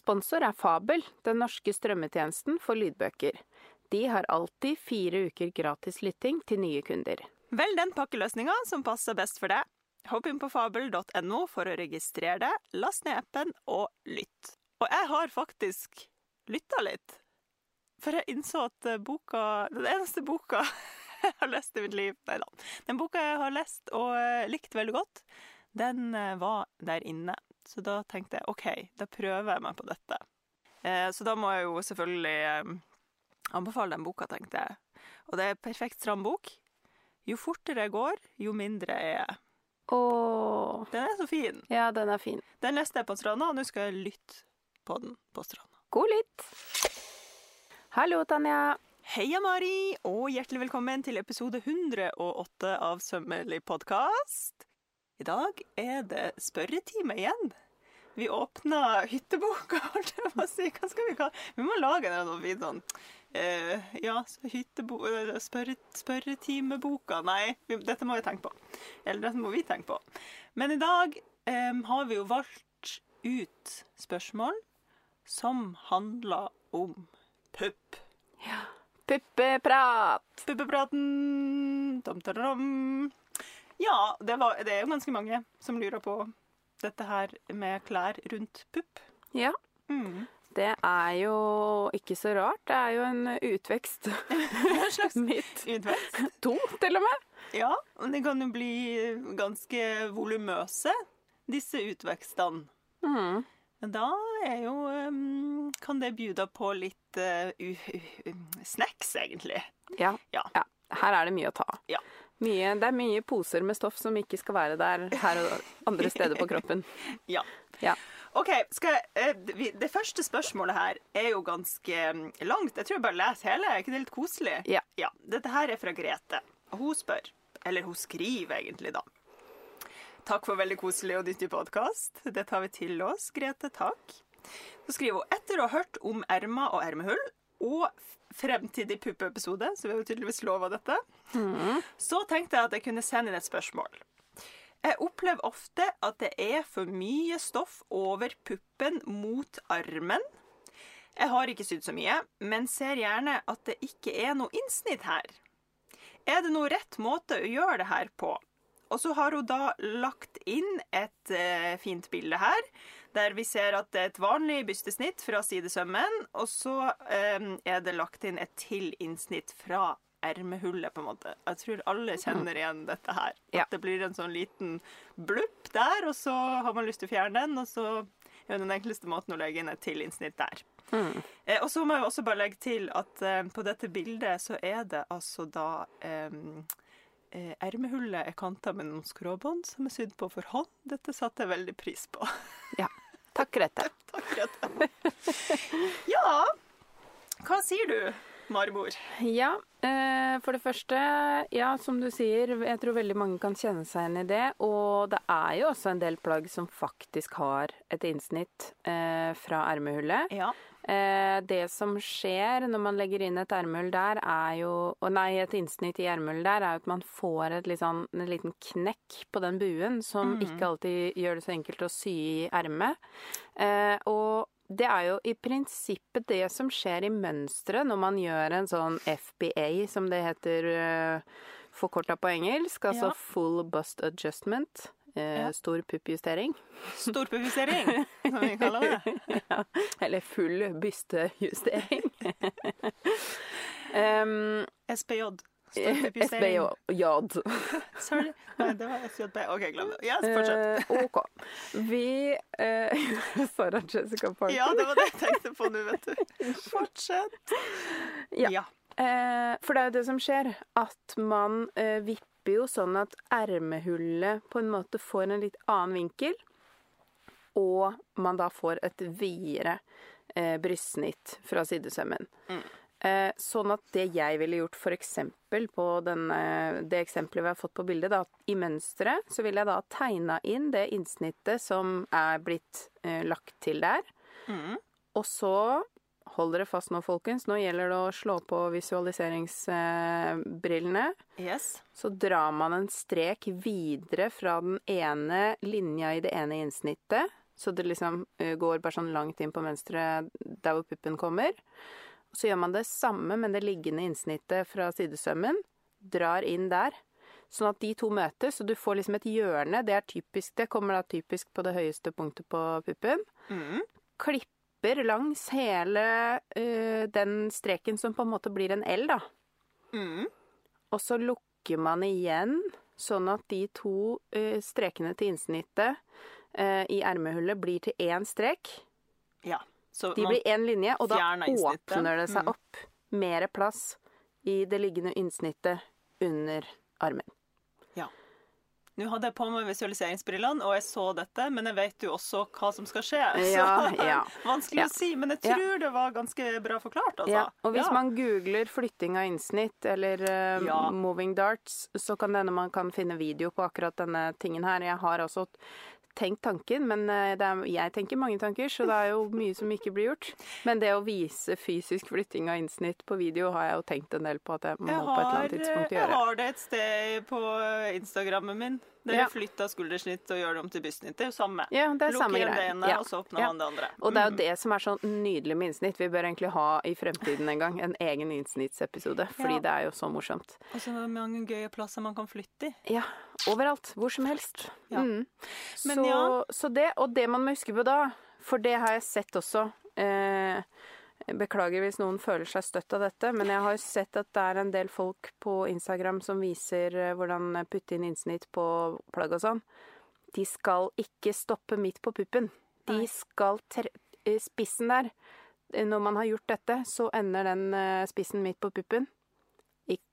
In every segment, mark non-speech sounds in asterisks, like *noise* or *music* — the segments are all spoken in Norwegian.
Sponsor er Fabel, den norske strømmetjenesten for lydbøker. De har alltid fire uker gratis lytting til nye kunder. Velg den pakkeløsninga som passer best for deg. Hopp inn på fabel.no for å registrere deg, last ned appen og lytt. Og jeg har faktisk lytta litt. For jeg innså at eh, boka Den eneste boka *laughs* jeg har lest i mitt liv Nei da. Den boka jeg har lest og eh, likt veldig godt, den eh, var der inne. Så da tenkte jeg OK, da prøver jeg meg på dette. Eh, så da må jeg jo selvfølgelig eh, anbefale den boka, tenkte jeg. Og det er en perfekt stram bok. Jo fortere jeg går, jo mindre er jeg. Åh, Den er så fin. ja, den er fin. Den leste jeg på stranda, og nå skal jeg lytte på den på stranda. God lytt! Hallo, Tanja. Heia, Mari, og hjertelig velkommen til episode 108 av Sømmelig podkast. I dag er det spørretime igjen. Vi åpna hytteboka, *laughs* holdt jeg på å si. Hva skal vi kalle Vi må lage en fin sånn eh, Ja, hyttebo... Spørre, spørretimeboka. Nei, vi, dette må vi tenke på. Eller dette må vi tenke på. Men i dag um, har vi jo valgt ut spørsmål som handler om pupp. Ja. Puppeprat! Puppepraten dum, dum, dum. Ja, det, var, det er jo ganske mange som lurer på dette her med klær rundt pupp. Ja, Mm. det er jo ikke så rart. Det er jo en utvekst. *laughs* En slags *laughs* Mitt. utvekst. To, til og med. Ja, og det kan jo bli ganske volumøse, disse utvekstene. Mm. Da er jo um, Kan det bjuda på litt uh, uh, uh, snacks, egentlig. Ja. Ja. ja. Her er det mye å ta av. Ja. Mye, det er mye poser med stoff som ikke skal være der her og andre steder på kroppen. *laughs* Ja. Ja. OK, skal jeg, eh, det første spørsmålet her er jo ganske mm, langt. Jeg tror jeg bare leser hele. Er ikke det litt koselig? Ja. Dette her er fra Grete. Hun spør, eller hun skriver egentlig, da. Takk for veldig koselig og nyttig podkast. Det tar vi til oss, Grete. Takk. Så skriver hun etter å ha hørt om ermer og ermehull og fremtidig puppeepisode, så vi har jo tydeligvis lova dette, så tenkte jeg at jeg kunne sende inn et spørsmål. Jeg opplever ofte at det er for mye stoff over puppen mot armen. Jeg har ikke sydd så mye, men ser gjerne at det ikke er noe innsnitt her. Er det noe rett måte å gjøre det her på? Og så har hun da lagt inn et eh, fint bilde her, der vi ser at det er et vanlig bystesnitt fra sidesømmen, og så eh, er det lagt inn et til innsnitt fra ermehullet, på en måte. Jeg tror alle kjenner igjen dette her. Ja. At det blir en sånn liten blupp der, og så har man lyst til å fjerne den, og så er det den enkleste måten å legge inn et til innsnitt der. Eh, og så må jeg også bare legge til at eh, på dette bildet så er det altså da eh, Ermehullet er kanta med noen skråbånd som er sydd på for hånd. Dette satte jeg veldig pris på. *laughs* Ja. Takk, Grete. *laughs* Takk, Grete. *laughs* ja, hva sier du, Marmor? Ja, eh, for det første, ja, som du sier, jeg tror veldig mange kan kjenne seg igjen i det. Og det er jo også en del plagg som faktisk har et innsnitt eh, fra ermehullet. Ja. Eh, det som skjer når man legger inn et ermehull der, er jo Nei, et innsnitt i ermehullet der, er jo at man får et litt sånn, en liten knekk på den buen, som ikke alltid gjør det så enkelt å sy i ermet. Eh, og det er jo i prinsippet det som skjer i mønsteret når man gjør en sånn FBA, som det heter uh, forkorta på engelsk, altså Ja. full bust adjustment. Eh, Ja. Stor puppjustering. Storpubisering, som vi kaller det. *laughs* ja. Eller full bystejustering. um, SPJ. SBJ. Sorry. Nei, det var SJB. OK, glem det. Yes, fortsett. Uh, OK. Vi *laughs* uh, Sarah Jessica Parker. Ja, det var det jeg tenkte på nå, vet du. Fortsett. Ja. ja. Uh, for det er jo det som skjer, at man uh, vipper jo sånn at ermehullet på en måte får en litt annen vinkel, og man da får et videre eh, brystsnitt fra sidesømmen. Eh, sånn at det jeg ville gjort eksempel på denne, det eksempelet vi har fått på bildet, da, i mønsteret, så ville jeg da tegna inn det innsnittet som er blitt eh, lagt til der. Og så Hold dere fast nå, folkens. Nå gjelder det å slå på visualiseringsbrillene. Yes. Så drar man en strek videre fra den ene linja i det ene innsnittet, så det liksom eh, går bare sånn langt inn på mønsteret der hvor puppen kommer. Så gjør man det samme med det liggende innsnittet fra sidesømmen. Drar inn der. Sånn at de to møtes, og du får liksom et hjørne. Det er typisk, det kommer da typisk på det høyeste punktet på puppen. Mm. Klipper langs hele uh, den streken som på en måte blir en L, da. Mm. Og så lukker man igjen, sånn at de to uh, strekene til innsnittet uh, i ermehullet blir til én strek. Ja. Så De blir én linje, og da åpner det seg Mm. opp mer plass i det liggende innsnittet under armen. Nå hadde jeg på meg visualiseringsbrillene, og jeg så dette, men jeg vet jo også hva som skal skje. *laughs* Så ja. vanskelig Ja. å si, men jeg tror det var ganske bra forklart, altså. Ja, og hvis man googler flytting av innsnitt eller uh, moving darts, så kan det hende man kan finne video på akkurat denne tingen her. Jeg har også tenkt tanken, men eh, er, jeg tenker mange tanker, så det er jo mye som ikke blir gjort. Men det å vise fysisk flytting av innsnitt på video har jeg jo tenkt en del på at jeg må Jeg på et eller annet tidspunkt gjøre. jeg har det et sted på Instagrammen min, der Ja. flytta skuldersnitt og gjør det om til brystsnitt. Det er jo samme. Ja, det er Lukke samme det greie. ene, Ja. og så åpner Ja. man det andre. Og det er jo Mm. det som er så nydelig med innsnitt. Vi bør egentlig ha i fremtiden en gang en egen innsnittsepisode, fordi Ja. det er jo så morsomt. Og så er det mange gøye plasser man kan flytte i. Ja, overalt. Hvor som helst. Ja. Mm. Men så, ja. så det, og det man må huske på da, for det har jeg sett også eh, Beklager hvis noen føler seg støtt av dette, men jeg har sett at det er en del folk på Instagram som viser eh, hvordan putte inn innsnitt på plagg og sånn. De skal ikke stoppe midt på puppen. De skal tre eh, Spissen der eh, Når man har gjort dette, så ender den spissen midt på puppen.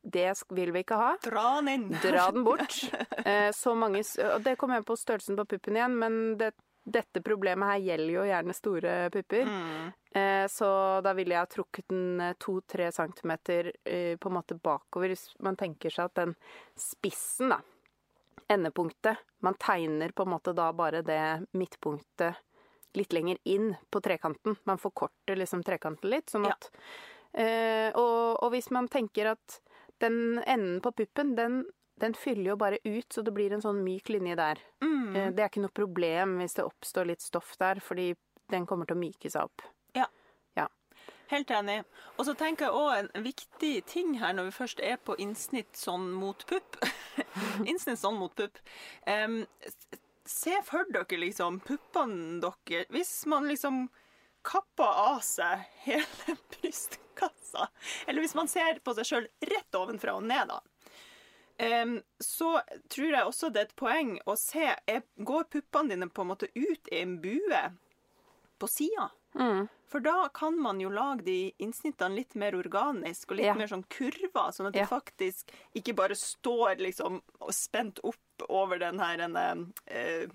Det vil vi ikke ha. Dra den inn! Dra den bort. *laughs* Så mange, og det kommer an på størrelsen på puppen igjen, men det, dette problemet her gjelder jo gjerne store pupper. Mm. Eh, så da ville jeg ha trukket den to-tre centimeter eh, på en måte bakover. Hvis man tenker seg at den spissen, da, endepunktet Man tegner på en måte da bare det midtpunktet litt lenger inn på trekanten. Man forkorter liksom trekanten litt, sånn Ja. at eh, og, og hvis man tenker at den enden på puppen, den, den fyller jo bare ut, så det blir en sånn myk linje der. Mm. Eh, det er ikke noe problem hvis det oppstår litt stoff der, fordi den kommer til å myke seg opp. Helt enig. Og så tenker jeg òg en viktig ting her når vi først er på innsnitt sånn mot pupp. *laughs* innsnitt sånn mot pupp. Um, se for dere liksom puppene deres Hvis man liksom kapper av seg hele *laughs* brystkassa, eller hvis man ser på seg sjøl rett ovenfra og ned, da. Em, så tror jeg også det er et poeng å se er, Går puppene dine på en måte ut i en bue på sida? Mm. For da kan man jo lage de innsnittene litt mer organisk og litt Ja. mer sånn kurver, sånn at Ja. de faktisk ikke bare står liksom spent opp over den her en, eh,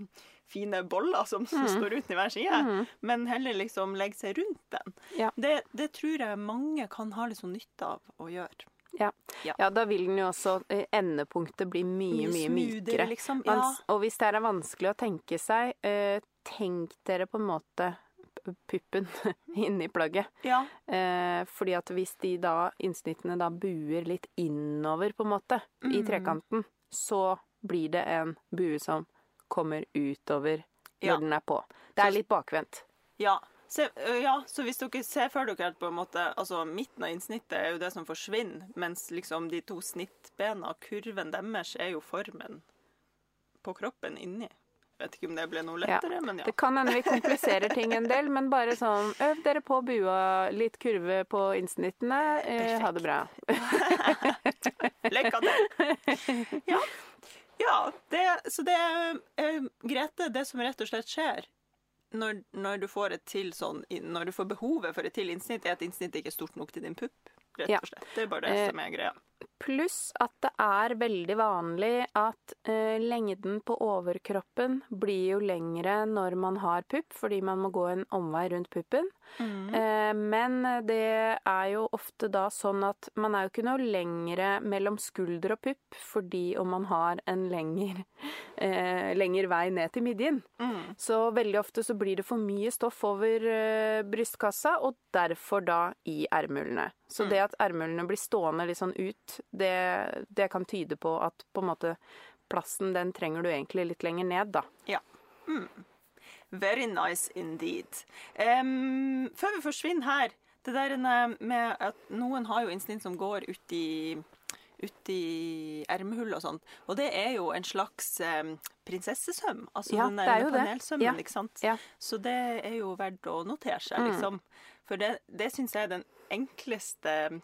fine bolla som Mm. står uten i hver side, men heller liksom legger seg rundt den. Ja. Det, det tror jeg mange kan ha litt sånn nytte av å gjøre. Ja. Ja. ja, da vil den jo også eh, Endepunktet bli mye, mye, smoothere, mykere. liksom. Ja. Og hvis det er vanskelig å tenke seg, eh, tenk dere på en måte puppen *laughs* inni plagget. ja. Eh, fordi at hvis de da, innsnittene da buer litt innover på en måte, i Mm. trekanten, så blir det en bue som kommer utover når Ja. den er på. Det er litt bakvendt. Ja. Se, ja, så hvis dere ser for dere at på en måte, altså midten av innsnittet er jo det som forsvinner, mens liksom de to snittbena, kurven deres, er jo formen på kroppen inni. Jeg vet ikke om det ble noe Ja. lettere, men ja. Det kan hende vi kompliserer ting en del, men bare sånn øv dere på bua, litt kurve på innsnittene. Eh, ha det bra. *laughs* Lykke til! Ja. ja det, så det eh, Grete, det som rett og slett skjer når, når du får et til sånn Når du får behovet for et til innsnitt, er at innsnittet ikke er stort nok til din pupp. Rett og slett. Det er bare det som er greia. Pluss at det er veldig vanlig at eh, lengden på overkroppen blir jo lengre når man har pupp, fordi man må gå en omvei rundt puppen. Eh, men det er jo ofte da sånn at man er jo ikke noe lengre mellom skulder og pupp, fordi om man har en lengre, *laughs* eh, lengre vei ned til midjen. Mm. Så veldig ofte så blir det for mye stoff over eh, brystkassa, og derfor da i ermehulene. Så det at ermehulene blir stående litt sånn ut, det, det kan tyde på at på en måte plassen den trenger du egentlig litt lenger ned, da. Ja. Very nice indeed. Um, før vi forsvinner her, det der med at noen har jo instinkt som går ut i ut i ermehull og sånt. Og det er jo en slags um, prinsessesøm. Altså Ja, den panelsømmen, Ja. ikke sant. Ja. Så det er jo verdt å notere seg, Mm. For det, det syns jeg er den enkleste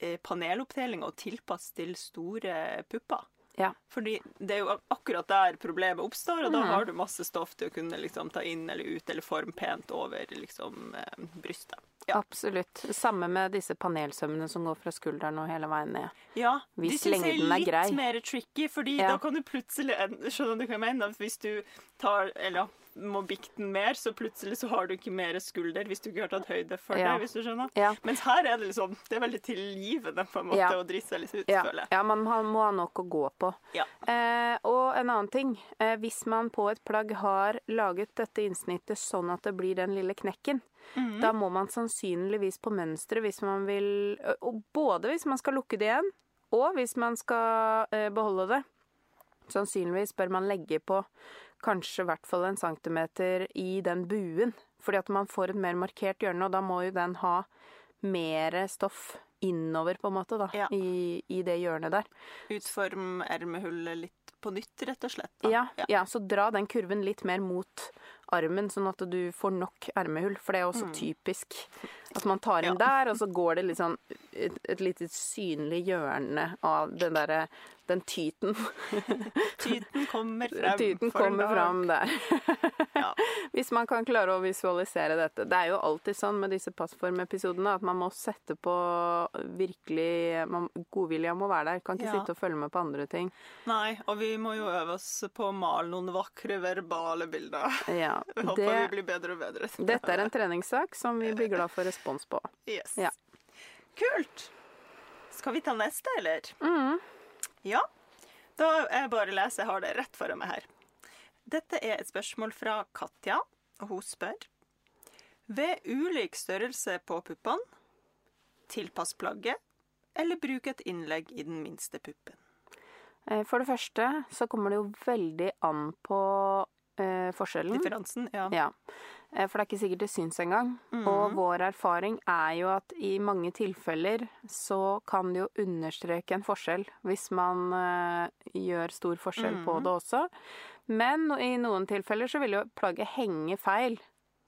eh, paneloppdelinga å tilpasse til store pupper. Ja. Fordi det er jo akkurat der problemet oppstår, og da Mm. har du masse stoff til å kunne liksom ta inn eller ut eller form pent over liksom eh, brystet. Ja. Absolutt. Samme med disse panelsømmene som går fra skulderen og hele veien ned. Ja, Hvis de syns jeg lengden er er grei. litt mer tricky, fordi Ja. da kan du plutselig Skjønner du hva jeg mener? Hvis du tar Eller ja, må bikte den mer, så plutselig så har du ikke mer skulder hvis du ikke har tatt høyde for Ja. det. hvis du skjønner. Ja. Mens her er det liksom Det er veldig tilgivende på en måte Ja. å drite seg litt ut, Ja, føler jeg. ja man må ha nok å gå på. Ja. Eh, og en annen ting. Eh, hvis man på et plagg har laget dette innsnittet sånn at det blir den lille knekken, Mhm. da må man sannsynligvis på mønsteret hvis man vil og Både hvis man skal lukke det igjen, og hvis man skal eh, beholde det. Sannsynligvis bør man legge på kanskje i hvert fall en centimeter i den buen. Fordi at man får et mer markert hjørne, og da må jo den ha mer stoff innover, på en måte, da, Ja. i, i det hjørnet der. Utform ermehullet litt på nytt, rett og slett. da. Ja, ja, så dra den kurven litt mer mot armen, sånn at du får nok ermehull. For det er også typisk at man tar inn. Ja. der, og så går det litt sånn et, et lite synlig hjørne av den derre den tyten. *laughs* Tyten kommer *laughs* frem. Tyten kommer fram der. *laughs* Ja. Hvis man kan klare å visualisere dette. Det er jo alltid sånn med disse passformepisodene at man må sette på virkelig man, Godvilja må være der. Kan ikke Ja. sitte og følge med på andre ting. Nei, og vi må jo øve oss på å male noen vakre verbale bilder. Ja, Vi håper vi blir bedre og bedre. dette er en treningssak som vi blir glad for respons på. Yes. Ja. Kult. Skal vi ta neste, eller? Mm. Ja. Da jeg bare leser, jeg har det rett foran meg her. Dette er et spørsmål fra Katja, og hun spør Ved ulik størrelse på puppene, tilpass plagget, eller bruk et innlegg i den minste puppen. Eh, For det første så kommer det jo veldig an på eh, forskjellen. Differansen, ja. Ja. Eh, For det er ikke sikkert det syns engang. Og vår erfaring er jo at i mange tilfeller så kan det jo understreke en forskjell hvis man eh, gjør stor forskjell på det også. Men i noen tilfeller så vil jo plagget henge feil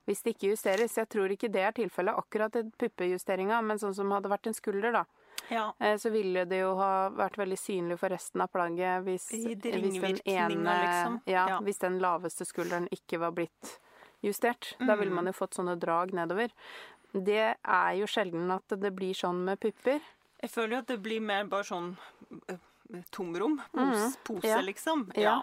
hvis det ikke justeres. Jeg tror ikke det er tilfellet akkurat i puppejusteringa, men sånn som hadde vært en skulder, da. Ja. Eh, Så ville det jo ha vært veldig synlig for resten av plagget hvis, hvis den ene liksom. ja, Ja. hvis den laveste skulderen ikke var blitt justert. Da ville Mm. man jo fått sånne drag nedover. Det er jo sjelden at det blir sånn med pupper. Jeg føler jo at det blir mer bare sånn eh, tomrom. Pose, pose Ja. liksom. Ja.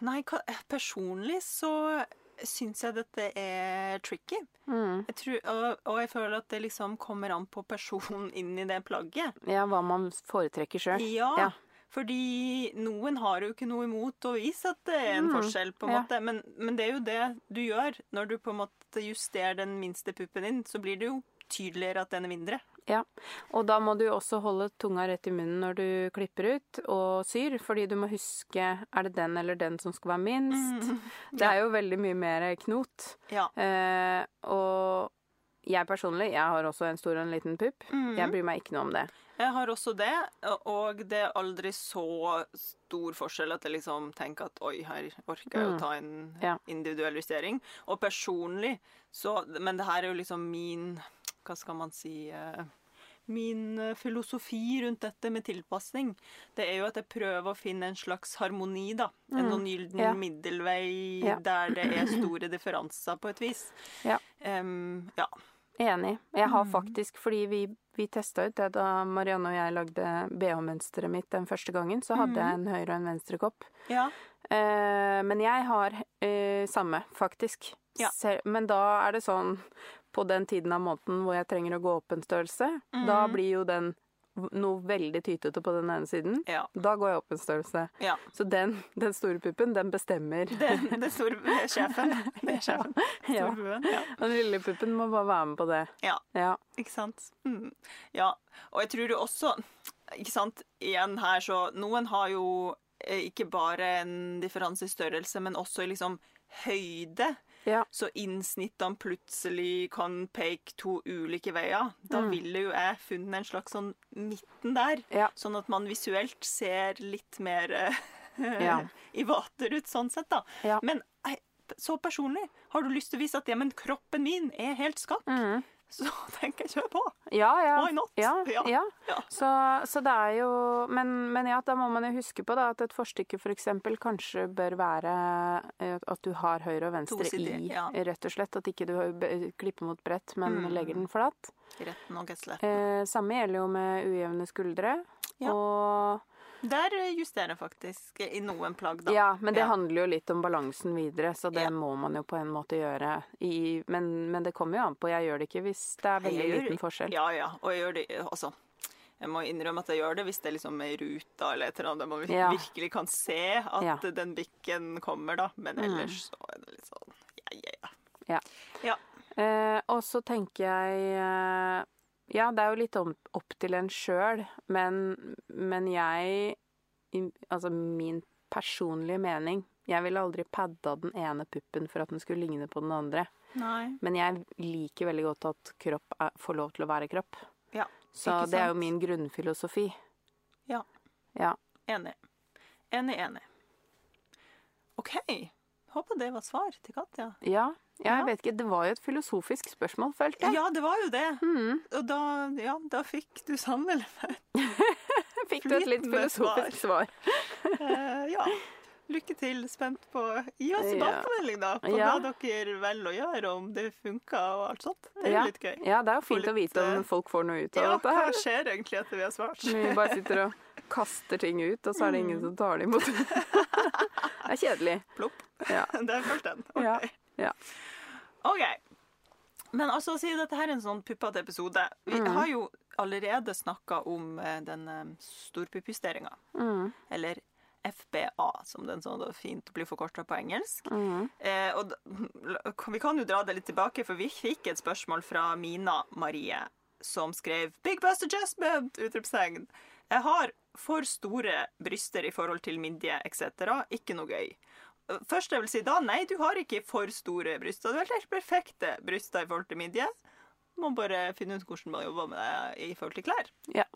Nei, personlig så syns jeg dette er tricky. Mm. Jeg tror, og, og jeg føler at det liksom kommer an på personen inn i det plagget. Ja, hva man foretrekker sjøl. Ja, Ja. fordi noen har jo ikke noe imot å vise at det er en Mm, forskjell, på en ja. måte. Men, men det er jo det du gjør. Når du på en måte justerer den minste puppen din, så blir det jo tydeligere at den er mindre. Ja, og da må du også holde tunga rett i munnen når du klipper ut og syr, fordi du må huske er det den eller den som skal være minst. Det er jo veldig mye mer knot. Ja. Eh, og jeg personlig, jeg har også en stor og en liten pupp. Mm. Jeg bryr meg ikke noe om det. Jeg har også det, og det er aldri så stor forskjell at jeg liksom tenker at oi, her orker jeg å Mm. ta en Ja. individuell justering. Og personlig så Men det her er jo liksom min Hva skal man si eh, Min eh, filosofi rundt dette med tilpasning, det er jo at jeg prøver å finne en slags harmoni, da. En mm. gyllen Mm. Ja. middelvei Ja. der det er store differanser, på et vis. Ja. Um, ja. Enig. Jeg Mm. har faktisk, fordi vi, vi testa ut det da Marianne og jeg lagde BH-mønsteret mitt den første gangen, så hadde jeg en høyre og en venstre kopp. ja. Eh, men jeg har eh, samme, faktisk. Ja. Men da er det sånn på den tiden av måneden hvor jeg trenger å gå opp en størrelse, da Mhm. blir jo den noe veldig tytete på den ene siden. Ja. Da går jeg opp en størrelse. ja. Så den, den store puppen, den bestemmer. Den er store det er sjefen. Det er sjefen. Ja. Ja. Den lille puppen må bare være med på det. ja. Ja. Ikke sant? Mm. Ja. Og jeg tror jo også Ikke sant, igjen her så Noen har jo eh, ikke bare en differanse i størrelse, men også i liksom høyde, Ja. så innsnittene plutselig kan peke to ulike veier. Da Mm. ville jo jeg funnet en slags sånn midten der, Ja. sånn at man visuelt ser litt mer eh, Ja. *laughs* i vater ut, sånn sett, da. Men eh, så personlig, har du lyst til å vise at ja, men kroppen min er helt skakk, Mhm. Så *laughs* tenker jeg kjør på. Ja, ja. Why not? Ja, Ja. ja. Så, så det er jo men, men ja, da må man jo huske på da, at et forstykke f.eks. kanskje bør være eh, at du har høyre og venstre sider, i, rett og slett. At ikke du klipper mot brett, men Mm. legger den flat. Retten og. Eh, samme gjelder jo med ujevne skuldre. Ja. Og Der justerer jeg faktisk i noen plagg, da. Ja, men det Ja. handler jo litt om balansen videre, så det Ja. må man jo på en måte gjøre. I, men, men det kommer jo an på. Jeg gjør det ikke hvis det er veldig gjør- liten forskjell. Ja, ja. Og jeg gjør det også. jeg må innrømme at jeg gjør det hvis det er liksom er i ruta eller et eller annet der man Ja. virkelig kan se at Ja. den bikken kommer, da. Men Mm. ellers så er det litt sånn ja, ja, ja. Eh, og så tenker jeg eh, Ja, det er jo litt om, opp til en sjøl, men, men jeg Altså min personlige mening Jeg ville aldri padda den ene puppen for at den skulle ligne på den andre. Nei. Men jeg liker veldig godt at kropp er, får lov til å være kropp. Ja, Så det er jo min grunnfilosofi. Ja. Ja. Enig. Enig, enig. OK. Håper det var svar til Katja. Ja, jeg Ja. vet ikke. Det var jo et filosofisk spørsmål, følte jeg. Ja, det var jo det. Mm. Og da, ja, da fikk du sannelig *laughs* Fikk du et litt filosofisk svar? *laughs* Eh, ja. Lykke til. Spent på Gi oss Ja. tilbakemelding, da. På Ja. hva dere velger å gjøre, om det funka og alt sånt. Det er Ja. jo litt gøy. Ja, det er jo fint fint å vite om eh, folk får noe ut av Ja, dette hva skjer egentlig etter vi har svart? *laughs* Vi bare sitter og kaster ting ut, og så er det ingen som tar det imot. *laughs* det er kjedelig. Plopp. Ja. *laughs* Der først den. Ok. Ja, ja. OK. Men altså, siden dette her er en sånn puppete episode Vi Mm. har jo allerede snakka om eh, den eh, storpuppjusteringa. Mm, Eller FBA, som den så fint blir forkorta på engelsk. mm, Eh, og vi kan jo dra det litt tilbake, for vi fikk et spørsmål fra Mina Marie, som skrev 'Big bust adjustment!' utropstegn. Jeg har for store bryster i forhold til midje etc. Ikke noe gøy. Først jeg vil si da, nei, du har ikke for store bryster. Du har helt perfekte bryster i forhold til midje. Må bare finne ut hvordan man jobber med det i forhold til klær. Ja.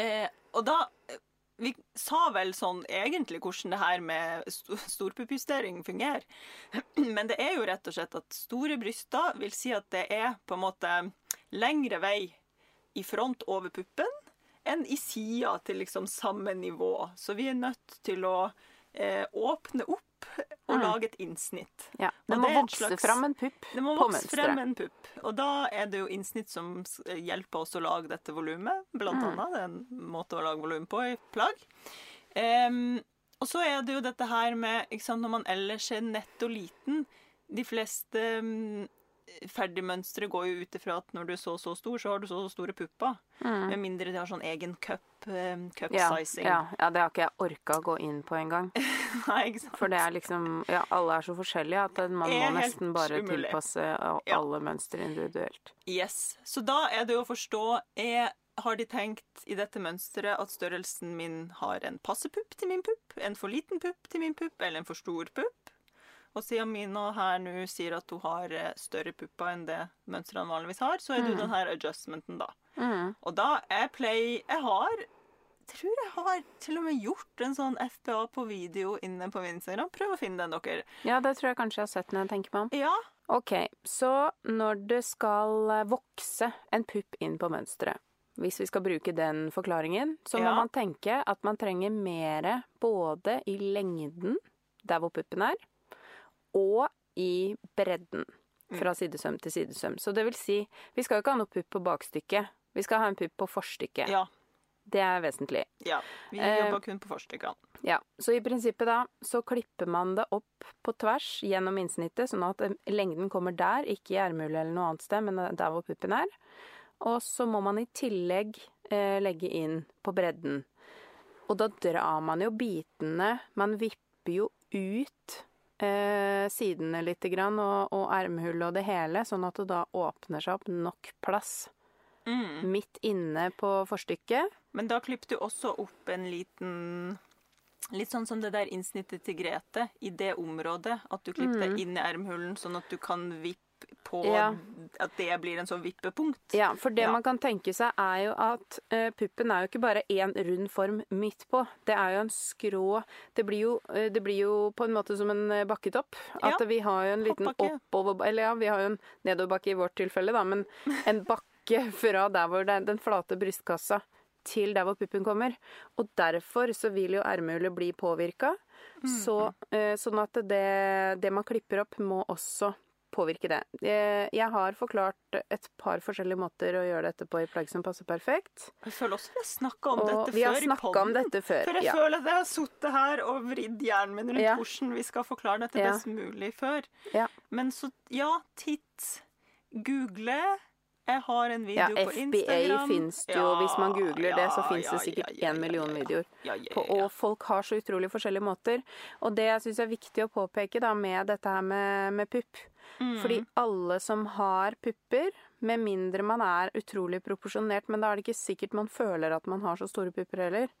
Eh, og da eh, Vi sa vel sånn egentlig hvordan det her med sto- storpuppjustering fungerer. *clears throat* Men det er jo rett og slett at store bryster vil si at det er på en måte lengre vei i front over puppen enn i sida til liksom samme nivå. Så vi er nødt til å eh, åpne opp og Mm. lage et innsnitt. ja. Det må det vokse slags- fram en pupp Det må vokse vokse frem en pupp. Og da er det jo innsnitt som hjelper oss å lage dette volumet, blant Mm. annet. Det er en måte å lage volum på i plagg. Um, og så er det jo dette her med sant, Når man ellers er nett og liten De fleste um, ferdigmønstre går jo ut ifra at når du er så så stor, så har du så store pupper. Mm. Med mindre de har sånn egen cup, um, cup Ja, sizing. ja, ja, det har ikke jeg orka å gå inn på engang. *laughs* For det er liksom Ja, alle er så forskjellige at man Er må nesten bare umulig. tilpasse alle Ja. mønstre individuelt. Yes. Så da er det jo å forstå er, Har de tenkt i dette mønsteret at størrelsen min har en passe pupp til min pupp, en for liten pupp til min pupp, eller en for stor pupp? Og siden Mina her nå sier at hun har eh, større pupper enn det mønstrene vanligvis har, så er det jo den her adjustmenten, da. Mm. Og da er play Jeg har tror jeg har til og med gjort en sånn FBA på video inne på min Instagram. Prøv å finne den, dere. Ja, det tror jeg kanskje jeg har sett når jeg tenker meg om. Ja. Ok, så når det skal eh, vokse en pupp inn på mønsteret, hvis vi skal bruke den forklaringen, så må Ja. man tenke at man trenger mer både i lengden, der hvor puppen er, og i bredden, fra sidesøm til sidesøm. Så det vil si, vi skal jo ikke ha noe pupp på bakstykket, vi skal ha en pupp på forstykket. Ja. Det er vesentlig. ja. Vi Eh, jobber kun på forstykkene. Ja, så i prinsippet da, så klipper man det opp på tvers gjennom innsnittet, sånn at eh, lengden kommer der, ikke i ermehullet eller noe annet sted, men eh, der hvor puppen er. Og så må man i tillegg eh, legge inn på bredden. Og da drar man jo bitene, man vipper jo ut eh, sidene litt grann, og, og ermehullet og det hele, sånn at det da åpner seg opp nok plass Mm. midt inne på forstykket. Men da klipper du også opp en liten Litt sånn som det der innsnittet til Grete i det området. At du klipper deg inn i ermhulen, sånn at du kan vippe på Mm. Ja. At det blir en sånn vippepunkt. Ja, for det Ja. man kan tenke seg er jo at uh, puppen er jo ikke bare én rund form midt på. Det er jo en skrå Det blir jo, uh, det blir jo på en måte som en eh, bakketopp. At Ja, vi har jo en liten oppover... Eller ja, vi har jo en nedoverbakke i vårt tilfelle, da, men *laughs* en bakke fra der hvor det er den flate brystkassa til der hvor puppen kommer. Og derfor så vil jo ermehullet bli påvirka. Så, eh, sånn at det, det man klipper opp, må også påvirke det. Eh, Jeg har forklart et par forskjellige måter å gjøre dette på i plagg som passer perfekt. Jeg føler også vi har snakka om dette vi har før om dette før. For jeg Ja. føler at jeg har sittet her og vridd hjernen min rundt Ja. hvordan vi skal forklare dette Ja. best mulig før. Ja. Men så, ja, titt. Google. Jeg har en video Ja, på FBA Instagram. fins det jo. Hvis man googler det, så ja, fins ja, det sikkert ja, ja, én million ja, ja. videoer. Ja, ja, På, ja, ja. og folk har så utrolig forskjellige måter. Og det jeg syns er viktig å påpeke da med dette her med, med pupp Mm. Fordi alle som har pupper, med mindre man er utrolig proporsjonert, men da er det ikke sikkert man føler at man har så store pupper heller.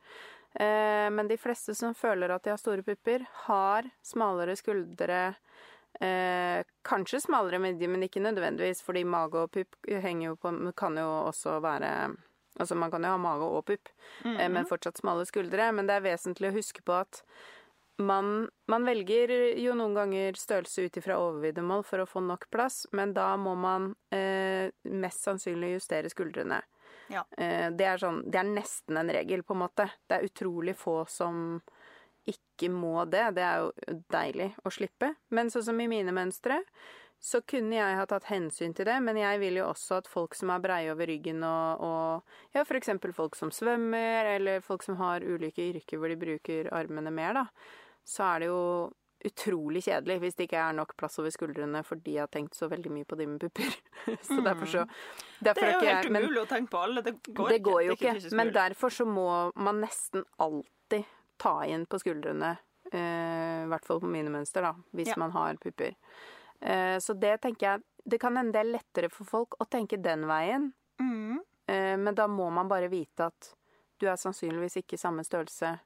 Eh, men de fleste som føler at de har store pupper, har smalere skuldre. Eh, kanskje smalere midje, men ikke nødvendigvis, fordi mage og pupp henger jo på Kan jo også være Altså man kan jo ha mage og pupp, eh, men fortsatt smale skuldre. Men det er vesentlig å huske på at man, man velger jo noen ganger størrelse ut ifra overviddemål for å få nok plass, men da må man eh, mest sannsynlig justere skuldrene. Ja. Eh, det, er sånn, det er nesten en regel, på en måte. Det er utrolig få som ikke må det. Det er jo deilig å slippe. Men sånn som i mine mønstre, så kunne jeg ha tatt hensyn til det, men jeg vil jo også at folk som er breie over ryggen og, og ja, f.eks. folk som svømmer, eller folk som har ulike yrker hvor de bruker armene mer, da, så er det jo utrolig kjedelig hvis det ikke er nok plass over skuldrene fordi jeg har tenkt så veldig mye på de med pupper. *laughs* så derfor så derfor Det er jo helt jeg- men- umulig å tenke på alle. Det går, det går jo er ikke. Men derfor så må man nesten alltid ta inn på skuldrene. eh, I hvert fall på mine mønster, da. Hvis Ja. man har pupper. Eh, så det tenker jeg Det kan hende det er lettere for folk å tenke den veien. Mm. Eh, men da må man bare vite at du er sannsynligvis ikke samme størrelse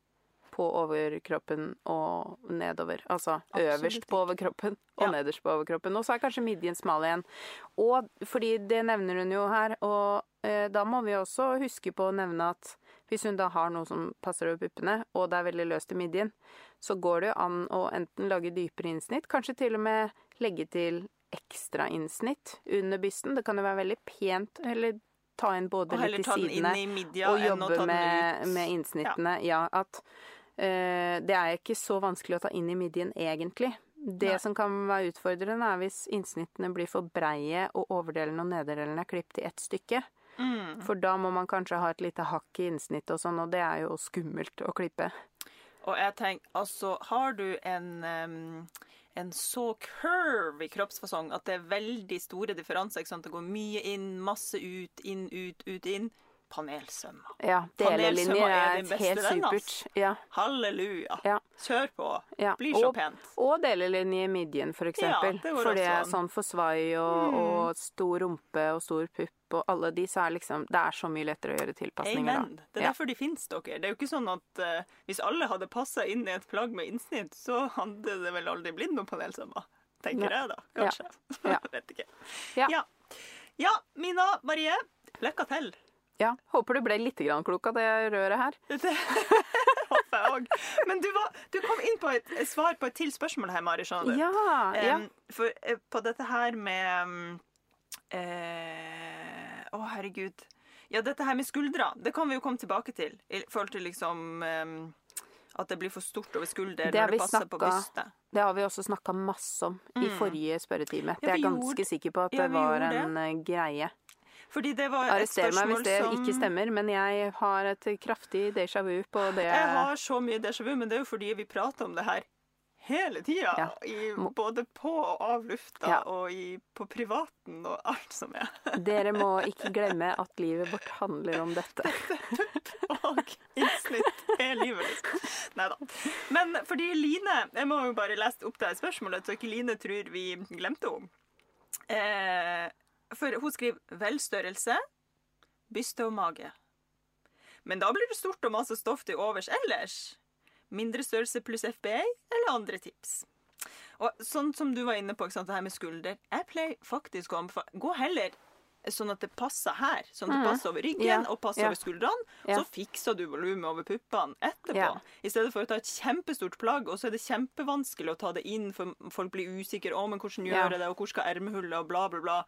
på overkroppen og nedover. Altså Absolutt øverst på overkroppen og Ja. nederst på overkroppen. Og så er kanskje midjen smal igjen. Og fordi det nevner hun jo her, og eh, da må vi også huske på å nevne at hvis hun da har noe som passer over puppene, og det er veldig løst i midjen, så går det jo an å enten lage dypere innsnitt, kanskje til og med legge til ekstra innsnitt under bysten. Det kan jo være veldig pent, eller ta inn både litt inn sidene i midja og jobbe med, med innsnittene. Ja, at eh, det er ikke så vanskelig å ta inn i midjen, egentlig. Det Nei. som kan være utfordrende, er hvis innsnittene blir for breie og overdelen og nederdelen er klippet i ett stykke. Mm. For da må man kanskje ha et lite hakk i innsnittet og sånn, og det er jo skummelt å klippe. Og jeg tenker, altså, har du en um en så curvy kroppsfasong at det er veldig store differanser. Det går mye inn, masse ut, inn, ut, ut, inn. Panelsømmer. Ja, delelinjer er er din beste helt venn, altså. supert. Ja, Halleluja. Ja. Kjør på. ja. Blir så Og, pent. og delelinje i midjen, for eksempel. det for det er sånn for svai og, Mm. og stor rumpe og stor pupp og alle de, så er liksom Det er så mye lettere å gjøre tilpasninger Amen. da. Det er Ja. derfor de finnes, dere. Det er jo ikke sånn at uh, hvis alle hadde passa inn i et plagg med innsnitt, så hadde det vel aldri blitt noen panelsømmer. Tenker Ja. jeg, da. Kanskje. Ja. *laughs* Vet ikke. Ja. ja. Ja, Mina Marie. Lykke til. Ja, Håper du ble litt klok av det røret her. *laughs* Det håper jeg òg. Men du, var, du kom inn på et svar på et til spørsmål her, Mari. Ja, ja. For eh, på dette her med Å, eh, Å, herregud. Ja, dette her med skuldra, det kan vi jo komme tilbake til. I forhold til liksom At det blir for stort over skulder Det når det passer på snakka- brystet. Det har vi også snakka masse om i forrige spørretime. Det er jeg ganske sikker på at ja, det var en det. greie. Fordi det var et Arrester meg hvis det som ikke stemmer, men jeg har et kraftig déjà vu på det. Jeg har så mye déjà vu, men det er jo fordi vi prater om det her hele tida. Ja. Både på og av lufta, Ja. og i, på privaten og alt som er. *laughs* Dere må ikke glemme at livet vårt handler om dette. *laughs* og innsnitt er livet, liksom. Nei da. Men fordi Line Jeg må jo bare lese opp det her spørsmålet, så ikke Line tror vi glemte henne. Eh, for hun skriver 'velstørrelse, byste og mage'. Men da blir det stort og masse stoff til overs ellers. mindre størrelse pluss FBA, eller andre tips. Og sånn som du var inne på, sant, det her med skulder. Jeg pleier faktisk å anbefale Gå heller sånn at det passer her. Sånn at det passer over ryggen yeah. og passer yeah. over skuldrene. Yeah. Så fikser du volumet over puppene etterpå. I stedet for å ta et kjempestort plagg, og så er det kjempevanskelig å ta det inn, for folk blir usikre. 'Å, men hvordan gjør jeg det, og hvor skal ermehullet, og bla, bla, bla'.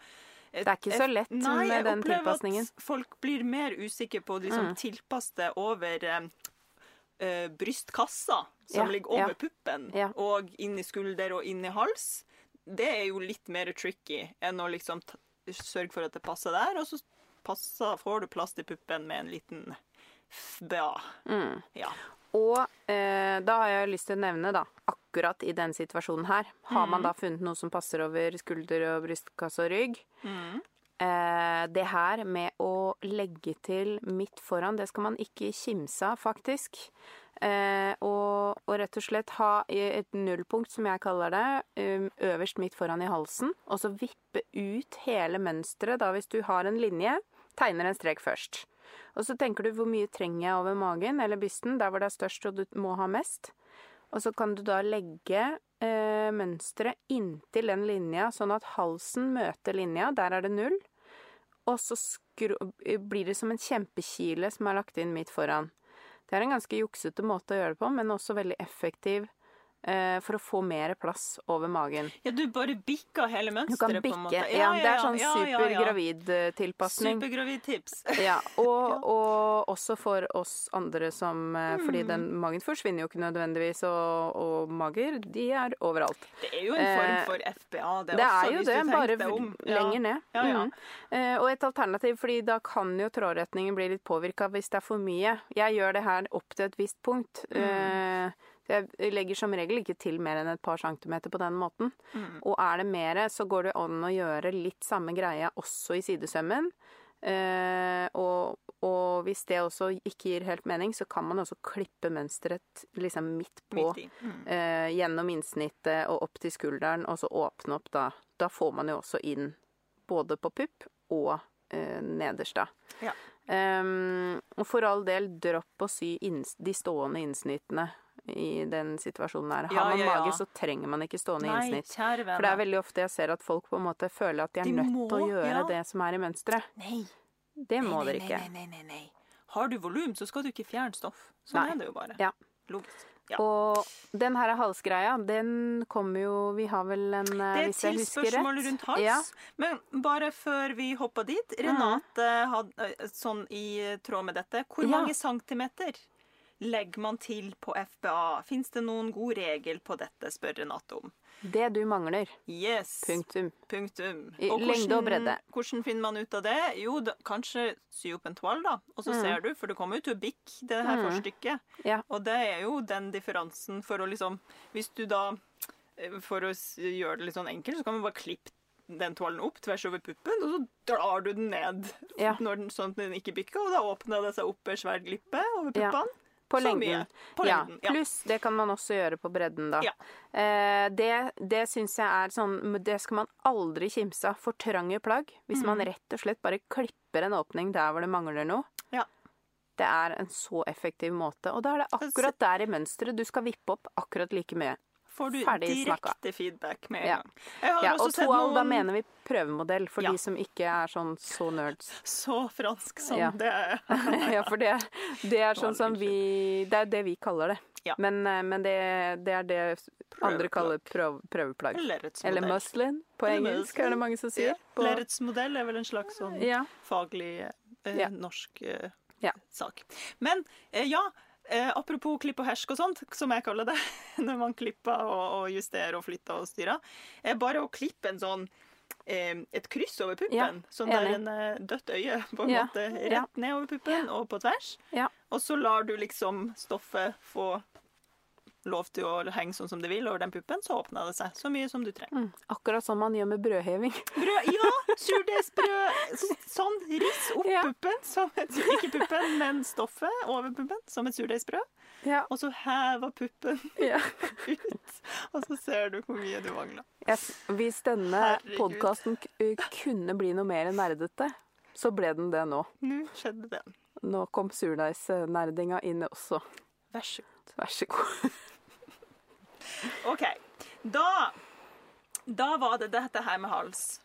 Det er ikke så lett Nei, jeg med den opplever at folk blir mer usikre på å liksom, Mm. tilpasse det over eh, eh, brystkassa, som Ja, ligger over ja. puppen, Ja. og inn i skulder og inn i hals. Det er jo litt mer tricky enn å liksom sørge for at det passer der, og så passer, får du plass til puppen med en liten FBA. Mm. Ja. Og eh, da har jeg lyst til å nevne, da, akkurat i den situasjonen her, har man da funnet noe som passer over skulder og brystkasse og rygg. Mm. Eh, det her med å legge til midt foran, det skal man ikke kimse av, faktisk. Eh, og, og rett og slett ha et nullpunkt, som jeg kaller det, um, øverst midt foran i halsen. Og så vippe ut hele mønsteret, da hvis du har en linje, tegner en strek først. Og så tenker du hvor mye trenger jeg over magen eller bysten, der hvor det er størst og du må ha mest. Og så kan du da legge eh, mønsteret inntil den linja, sånn at halsen møter linja. Der er det null. Og så blir det som en kjempekile som er lagt inn midt foran. Det er en ganske juksete måte å gjøre det på, men også veldig effektiv for å få mer plass over magen. ja, du bare bikker hele Du kan mønsteret, på en måte. bikke. Ja, det er sånn ja, ja, super ja. gravid-tilpasning. Supergravid-tips. *laughs* Ja, og, og også for oss andre som mm. Fordi Mm. den magen forsvinner jo ikke nødvendigvis, og, og mager, de er overalt. Det er jo en form Eh, for FBA, det, Det også, er jo hvis det, du bare tenker deg om. Ja. lenger ned. Ja, ja. Eh, og et alternativ, fordi da kan jo trådretningen bli litt påvirka hvis det er for mye. Jeg gjør det her opp til et visst punkt. Mm. Jeg legger som regel ikke til mer enn et par centimeter på den måten. Mm. Og er det mer, så går det an å gjøre litt samme greia også i sidesømmen. Eh, og, og hvis det også ikke gir helt mening, så kan man også klippe mønsteret liksom midt på. Midt. Mm. Eh, gjennom innsnittet og opp til skulderen, og så åpne opp da. Da får man jo også inn både på pupp og eh, nederst, da. Ja. Um, og for all del, dropp å sy de stående innsnittene i den situasjonen her. Har Ja, man ja, ja. mage, så trenger man ikke stående Nei, innsnitt. For det er veldig ofte jeg ser at folk på en måte føler at de er De nødt til å gjøre ja. det som er i mønsteret. Nei. Det må nei, dere ikke. Nei, nei, nei, nei. Har du volum, så skal du ikke fjerne stoff. Sånn Nei. er det jo bare. Ja. Logisk. Ja. Og den her halsgreia, den kommer jo Vi har vel en eh, Det er et til spørsmål rundt hals. Ja. Men bare før vi hopper dit Renate hadde eh, sånn i tråd med dette. Hvor Ja. mange centimeter legger man til på FBA? Fins det noen god regel på dette, spør Renate om. Det du mangler. Yes. Punktum. Punktum. I lengde og bredde. Hvordan finner man ut av det? Jo, da, kanskje sy opp en toal, da. Og så Mm. ser du, for det kommer jo til å bikke det her forstykket. Ja. Og det er jo den differansen for å liksom Hvis du da eh, For å gjøre det litt sånn enkelt, så kan man bare klippe den toalen opp tvers over puppen, og så drar du den ned Ja. når den, sånn at den ikke bikker, og da åpner det seg opp en svær glippe over Ja. På Så lengden. mye. På ja. lengden, ja. Pluss det kan man også gjøre på bredden, da. Ja. Eh, det det syns jeg er sånn Det skal man aldri kimse av. For trange plagg. Hvis man Mm. rett og slett bare klipper en åpning der hvor det mangler noe. Ja. Det er en så effektiv måte. Og da er det akkurat der i mønsteret du skal vippe opp akkurat like mye. Får du direkte feedback med en Ja. gang. Ja, og sett toal, da mener vi prøvemodell for Ja. de som ikke er sånn så nerds. så fransk som Ja. det er. *laughs* ja, for det, det er sånn som vi Det er det vi kaller det. Ja. Men, eh, men det, det er det andre kaller prøv, prøveplagg. Eller muslin på engelsk, er det mange som sier. På, Lerretsmodell er vel en slags sånn faglig eh, norsk eh, Ja. sak. Men eh, ja, eh, apropos klipp og hersk og sånt, som jeg kaller det, *laughs* når man klipper og, og justerer og flytter og styrer, er bare å klippe en sånn eh, et kryss over puppen, Ja, sånn der en eh, dødt øye *laughs* på en Ja, måte rett ja. ned over puppen og på tvers. Og så lar du liksom stoffet få lov til å henge sånn som det vil over den puppen, så åpner det seg så mye som du trenger. Mm, akkurat som man gjør med brødheving. *laughs* Brød, ja! Surdeigsbrød. Sånn. Riss opp Ja. puppen, som et, ikke puppen, men stoffet over puppen, som et surdeigsbrød. Ja. Og så hever puppen *laughs* ja. *laughs* ut, og så ser du hvor mye du mangler. Yes. Hvis denne podkasten kunne bli noe mer nerdete, så ble den det nå. Nå skjedde det. Nå kom surdeigsnerdinga inn også. Vær så god. Vær så god. OK. Da, da var det dette her med hals.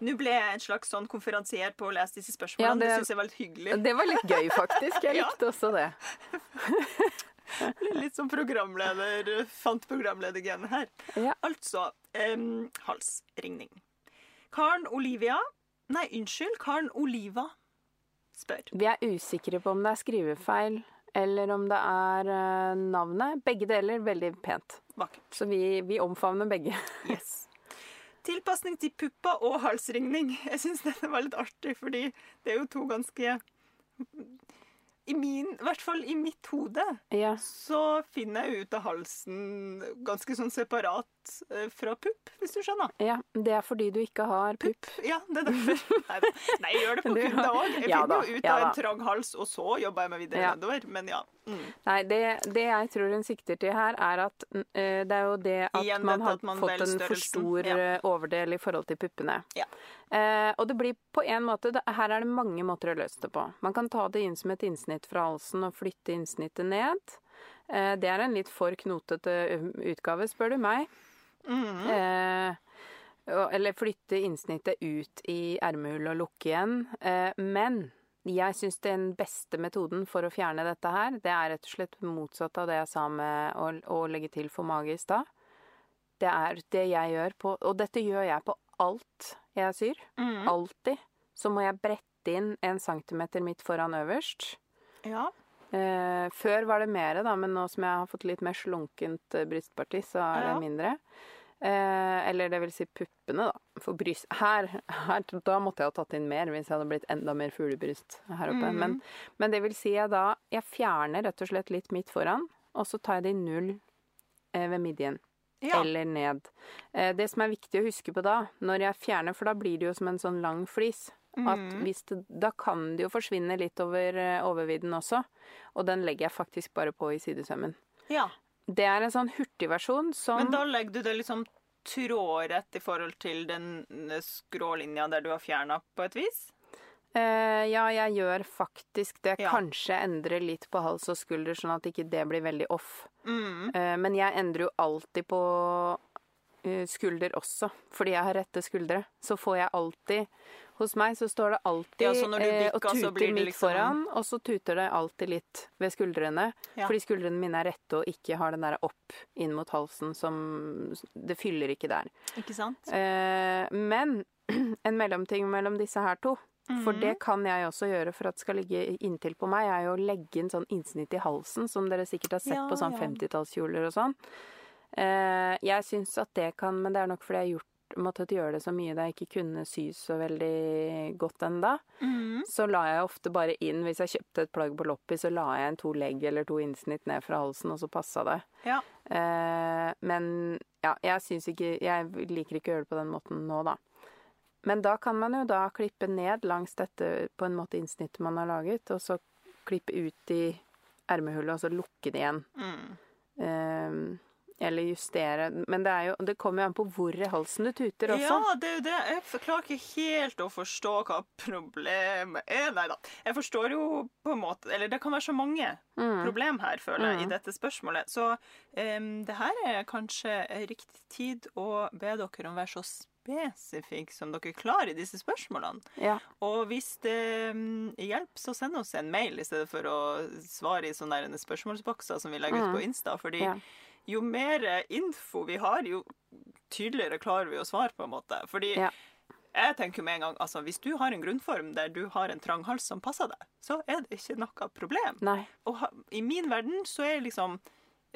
Nå ble jeg en slags sånn konferansier på å lese disse spørsmålene. Ja, det det- syns jeg var litt hyggelig. Det var litt gøy, faktisk. Jeg *laughs* Ja. likte også det. *laughs* Litt som programleder, fant programledergenet her. Ja. Altså um, halsringning. Karen Olivia Nei, unnskyld. Karen Oliva spør. Vi er usikre på om det er skrivefeil eller om det er eh, navnet. Begge deler veldig pent. Vakkert. Så vi, vi omfavner begge. *laughs* Yes. Tilpasning til puppa og halsringning. Jeg syns dette var litt artig, fordi det er jo to ganske I min, i hvert fall i mitt hode, Ja. så finner jeg ut av halsen ganske sånn separat eh, fra pupp, hvis du skjønner. ja. Det er fordi du ikke har pupp. Ja, det er derfor. *laughs* Nei. Nei jeg gjør det på *laughs* kudda òg. Jeg Ja finner jo ut ja av en trang hals, og så jobber jeg meg videre Ja. nedover. Men ja. Mm. Nei, det, det jeg tror hun sikter til her, er at uh, det er jo det at Igjen man har at man fått en for stor Ja. eh, overdel i forhold til puppene. Ja. Uh, og det blir på en måte det, Her er det mange måter å løse det på. Man kan ta det inn som et innsnitt fra halsen og flytte innsnittet ned. Det er en litt for knotete utgave, spør du meg. Mm. Eh, eller flytte innsnittet ut i ermehullet og lukke igjen. Eh, men jeg syns den beste metoden for å fjerne dette her, det er rett og slett motsatt av det jeg sa med å, å legge til for mage i stad. Det er det jeg gjør på Og dette gjør jeg på alt jeg syr. Mm. Alltid. Så må jeg brette inn en centimeter midt foran øverst. Ja. Eh, før var det mer, da, men nå som jeg har fått litt mer slunkent eh, brystparti, så er Ja. det mindre. Eh, eller det vil si puppene, da. For bryst her, her Da måtte jeg ha tatt inn mer hvis jeg hadde blitt enda mer fuglebryst her oppe. Mhm. Men, men det vil si jeg da Jeg fjerner rett og slett litt midt foran, og så tar jeg det i null eh, ved midjen. ja. Eller ned. Eh, det som er viktig å huske på da, når jeg fjerner, for da blir det jo som en sånn lang flis. Hvis det, da kan det jo forsvinne litt over eh, overvidden også. Og den legger jeg faktisk bare på i sidesømmen. ja. Det er en sånn hurtigversjon som Men da legger du det liksom trådrett i forhold til den skrålinja der du har fjerna, på et vis? Uh, Ja, jeg gjør faktisk det. Ja. Kanskje endrer litt på hals og skulder, sånn at ikke det blir veldig off. Mm. Uh, men jeg endrer jo alltid på uh, skulder også, fordi jeg har rette skuldre. Så får jeg alltid Hos meg så står det alltid Ja, eh, og tuter midt liksom- foran, og så tuter det alltid litt ved skuldrene. Ja. Fordi skuldrene mine er rette og ikke har den der opp inn mot halsen som Det fyller ikke der. Ikke sant? Eh, men *clears throat* en mellomting mellom disse her to, for Mhm. det kan jeg også gjøre for at det skal ligge inntil på meg, er jo å legge en sånn innsnitt i halsen, som dere sikkert har sett Ja, på sånn ja. 50-tallskjoler og sånn. Eh, jeg syns at det kan, men det er nok fordi jeg har gjort, måttet gjøre det så mye da jeg ikke kunne sy så veldig godt enda. Mm. Så la jeg ofte bare inn, hvis jeg kjøpte et plagg på loppis, så la jeg en to legg eller to innsnitt ned fra halsen, og så passa det. Ja. Eh, men ja, jeg syns ikke Jeg liker ikke å gjøre det på den måten nå, da. Men da kan man jo da klippe ned langs dette på en måte innsnittet man har laget, og så klippe ut i ermehullet, og så lukke det igjen. Mm. Eh, eller justere. Men det, er jo, det kommer jo an på hvor i halsen du tuter også. Ja, det er jo det. Jeg klarer ikke helt å forstå hva problemet er. Nei da. Jeg forstår jo på en måte Eller det kan være så mange Mm. problem her, føler jeg, Mm. i dette spørsmålet. Så um, det her er kanskje riktig tid å be dere om å være så spesifikke som dere klarer i disse spørsmålene. Ja. Og hvis det mm, hjelper, så send oss en mail i stedet for å svare i sånne spørsmålsbokser som vi legger ut Mm. på Insta. Fordi Ja. Jo mer info vi har, jo tydeligere klarer vi å svare, på en måte. Fordi Ja. jeg tenker med en gang, altså hvis du har en grunnform der du har en trang hals som passer deg, så er det ikke noe problem. Nei. Og i min verden så er liksom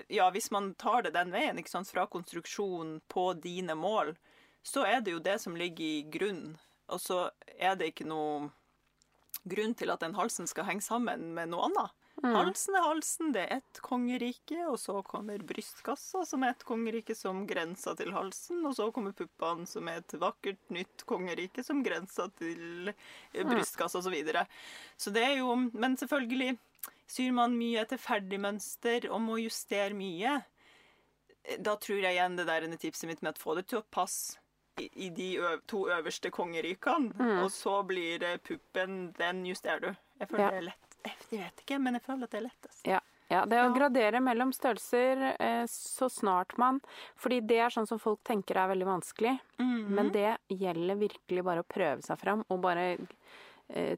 Ja, hvis man tar det den veien, ikke sant, fra konstruksjon på dine mål, så er det jo det som ligger i grunnen. Og så er det ikke noe grunn til at den halsen skal henge sammen med noe annet. Mm. Halsen er halsen, det er ett kongerike, og så kommer brystkassa, som er et kongerike som grenser til halsen, og så kommer puppene, som er et vakkert nytt kongerike som grenser til eh, brystkassa, og så videre. Så det er jo Men selvfølgelig, syr man mye etter ferdig mønster og må justere mye, eh, da tror jeg igjen det der ene tipset mitt med å få det til å passe i, i de to øverste kongerikene, Mm. og så blir puppen, den justerer du. Jeg føler Ja. det er lett. Jeg vet ikke, men jeg føler at det er lettest. Ja. Ja, det å gradere mellom størrelser eh, så snart man Fordi det er sånn som folk tenker er veldig vanskelig. Mhm. Men det gjelder virkelig bare å prøve seg fram og bare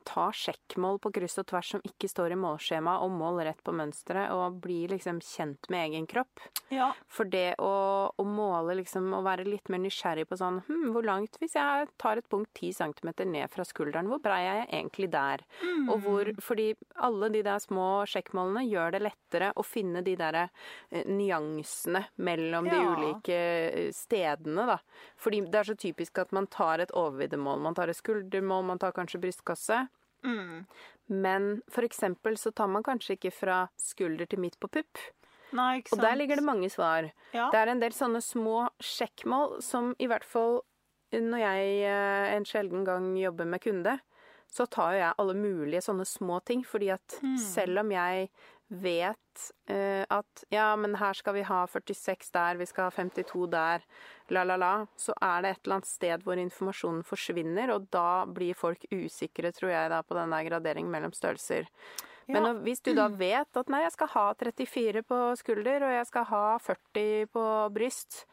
ta sjekkmål på kryss og tvers som ikke står i målskjema, og mål rett på mønsteret, og bli liksom kjent med egen kropp. Ja. For det å, å måle liksom, og være litt mer nysgjerrig på sånn hm, Hvor langt Hvis jeg tar et punkt 10 cm ned fra skulderen, hvor brei er jeg egentlig der? Og hvor Fordi alle de der små sjekkmålene gjør det lettere å finne de der eh, nyansene mellom de ulike eh, stedene, da. Fordi det er så typisk at man tar et overviddemål, man tar et skuldermål, man tar kanskje brystkasse. Mm. Men for eksempel så tar man kanskje ikke fra skulder til midt på pupp. Nei, ikke Og der ligger det mange svar. ja. Det er en del sånne små sjekkmål som i hvert fall når jeg eh, en sjelden gang jobber med kunde, så tar jo jeg alle mulige sånne små ting. Fordi at mm. selv om jeg vet eh, at ja, men her skal vi ha 46 der, vi skal ha 52 der, la, la, la, så er det et eller annet sted hvor informasjonen forsvinner, og da blir folk usikre, tror jeg, da, på den der graderingen mellom størrelser. Men Ja. Men hvis du da vet at nei, jeg skal ha 34 på skulder, og jeg skal ha 40 på bryst,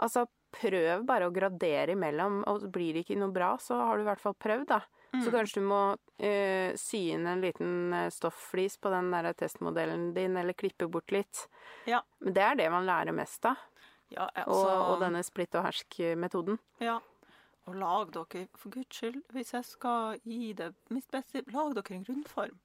altså prøv bare å gradere imellom, og blir det ikke noe bra, så har du i hvert fall prøvd, da. Mm. Så kanskje du må uh, sy inn en liten eh, stoffflis på den der testmodellen din, eller klippe bort litt. Ja. Men det er det man lærer mest av, Ja, og, altså, og denne splitt og hersk-metoden. Ja. Og lag dere, for guds skyld, hvis jeg skal gi det mitt beste, lag dere en grunnform.